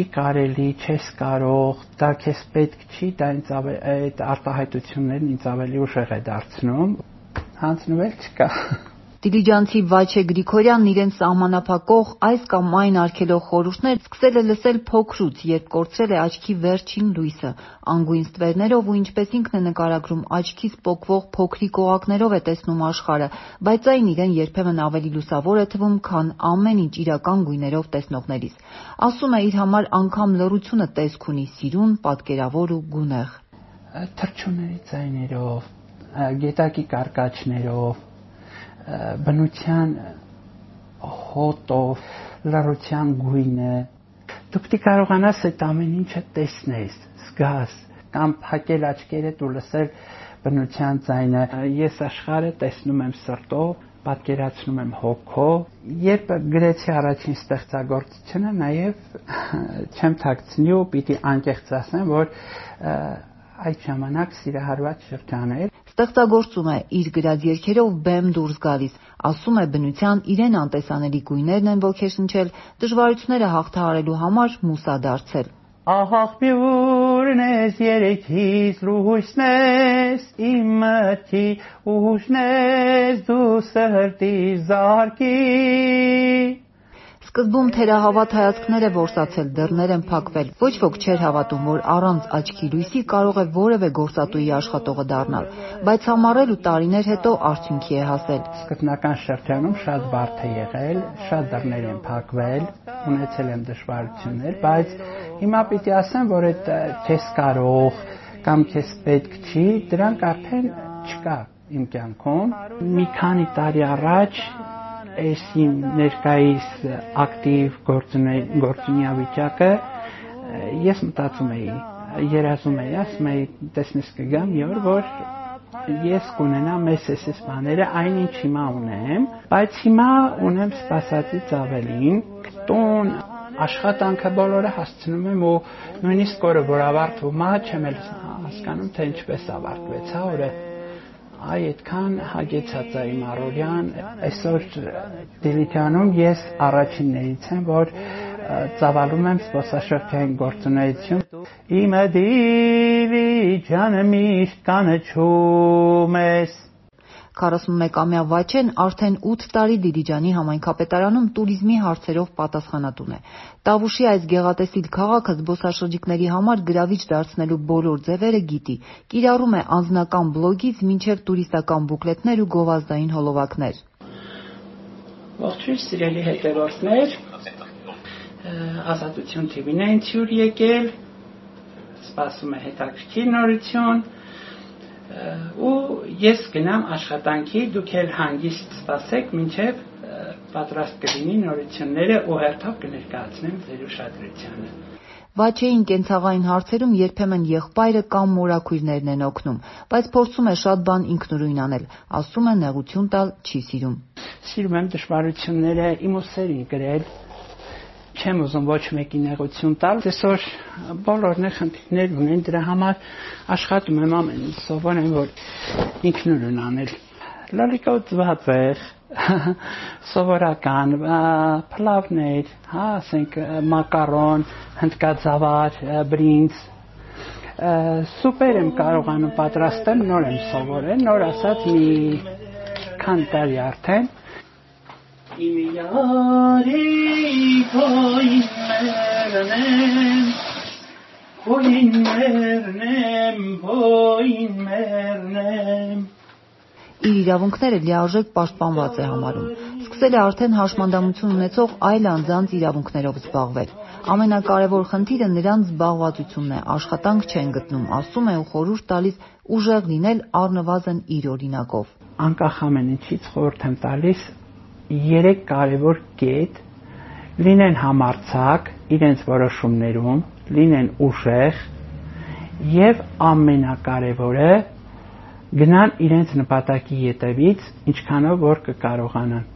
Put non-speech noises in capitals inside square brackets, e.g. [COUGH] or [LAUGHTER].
չի կարելի, չես կարող, դա քեզ պետք չի, դա ինձ այդ արտահայտություններն ինձ ավելի ուժեղ է դարձնում։ Հանձնվել չկա։ Դիլիջանցի Վաչե Գրիգորյանն իրեն սահմանափակող այս կամ այն արգելող խորհուրդներ սկսել է լսել փոքրուց, երբ կորցրել է աչքի վերջին լույսը։ Անգույն ստվերներով ու ինչպես ինքն է նկարագրում, աչքից պոկվող փոքրիկ օղակներով է տեսնում աշխարհը, բայց այն իրեն երբեմն ավելի լուսավոր է թվում, քան ամեն ինչ իրական գույներով տեսնողներիս։ Ասում է իր համար անգամ լռությունը տեսք ունի սիրուն, պատկերավոր ու գունեղ։ Թրջունների ձայներով, գետակի կարկաչներով, բնության հոտով, լռության գույնը։ Դու պետք է կարողանաս այդ ամեն ինչը տեսնես, զգաս կամ փակել աչքերդ ու լսել բնության ձայնը։ Ես աշխարհը տեսնում եմ սրտով, պատկերացնում եմ հոգով։ Երբ գրեցի առաջին ստեղծագործությունը, նաև [LAUGHS] չեմ թաքցնի ու պիտի անկեղծ ասեմ, որ այդ ժամանակ սիրահարված շրջան էր Ստեղծագործում է իր գրած երգերով բեմ դուրս գալիս, ասում է բնության իրեն անտեսանելի գույներն են ոգեշնչել, դժվարությունները հաղթահարելու համար մուսադարձել։ Ահախբյուրն ես երեքից լույսն ես իմ մտքի ուժն ես դու սրտի զարկի Սկզբում թերահավատ հայացքներ է որսացել, դռներ են փակվել։ Ոչ ոք չէր հավատում, որ առանց աչքի լույսի կարող է որևէ գործատուի աշխատողը դառնալ, բայց համառել ու տարիներ հետո արդյունքի է հասել։ Սկզբնական շրջանում շատ բարդ է եղել, շատ դռներ են փակվել, ունեցել եմ դժվարություններ, բայց հիմա պիտի ասեմ, որ այդ քեզ կարող կամ քեզ պետք չի, դրանք արդեն չկա իմ կյանքում։ Մի քանի տարի առաջ այս ներկայիս ակտիվ գործունեության վիճակը ես մտածում էի երազում էի ասում էի տեսնես կգամ մի օր որ ես կունենամ այս էս բաները այնինչ հիմա ունեմ բայց հիմա ունեմ սպասածից ավելին տոն աշխատանքը բոլորը հասցնում եմ ու նույնիսկ օրը որ ավարտվում է չեմ էլ հասկանում թե ինչպես ավարտվեց հա օրը այ այդքան հագեցած է իմ առօրյան այսօր Դիլիջանում ես առաջիններից եմ որ ծավալում եմ սպասաշրջային գործունեություն իմը Դիլիջանը միշտ կանչում ես 41-ամյա Վաչեն արդեն 8 տարի Դիլիջանի համայնքապետարանում տուրիզմի հարցերով պատասխանատուն է։ Տավուշի այս գեղատեսիլ քաղաքը զբոսաշրջիկների համար գրավիչ դարձնելու բոլոր ձևերը գիտի։ Կիրառում է անձնական բլոգից մինչև տուրիստական բուկլետներ ու գովազդային հոլովակներ։ Ողջույն սիրելի հետևորդներ։ Ազատություն TV-ն է ինձ եկել։ Սպասում է հետաքրքիր նորություն ու ես գնամ աշխատանքի, դուք էլ հանգիստ սպասեք, մինչև պատրաստ կլինի նորությունները ու հերթով կներկայացնեմ ձեր ուշադրությանը։ Վաչեին կենցաղային հարցերում երբեմն եղբայրը կամ մորաքույրներն են օգնում, բայց փորձում է շատ բան ինքնուրույն անել, ասում է նեղություն տալ չի սիրում։ Սիրում եմ դժվարությունները իմ ուսերին գրել, չեմ ուզում ոչ մեկի նեղություն տալ։ Այսօր բոլորն է խնդիրներ ունեն, դրա համար աշխատում եմ ամեն ինչ սովորեմ, որ ինքնուրույն անել։ Լալիկա ծվածեղ, [LAUGHS] սովորական, փլավներ, հա, ասենք մակարոն, հնդկածավար, բրինձ, սուպեր եմ կարողանում պատրաստել, նոր եմ սովորել, նոր ասած մի քան տարի արդեն իմ յարի քոյին մերնեմ քոյին մերնեմ իր իրավունքները լիարժեք պաշտպանված է համարում։ Սկսել է արդեն հաշմանդամություն ունեցող այլ անձանց իրավունքներով զբաղվել։ Ամենակարևոր խնդիրը նրանց զբաղվածությունն է, աշխատանք չեն գտնում, ասում է ու խորհուրդ տալիս ուժեղ լինել առնվազն իր օրինակով։ Անկախ ամեն ինչից խորհուրդ եմ տալիս երեք կարևոր կետ լինեն համարցակ իրենց որոշումներում, լինեն ուժեղ եւ ամենակարևորը գնան իրենց նպատակի ետևից ինչքանով որ կկարողանան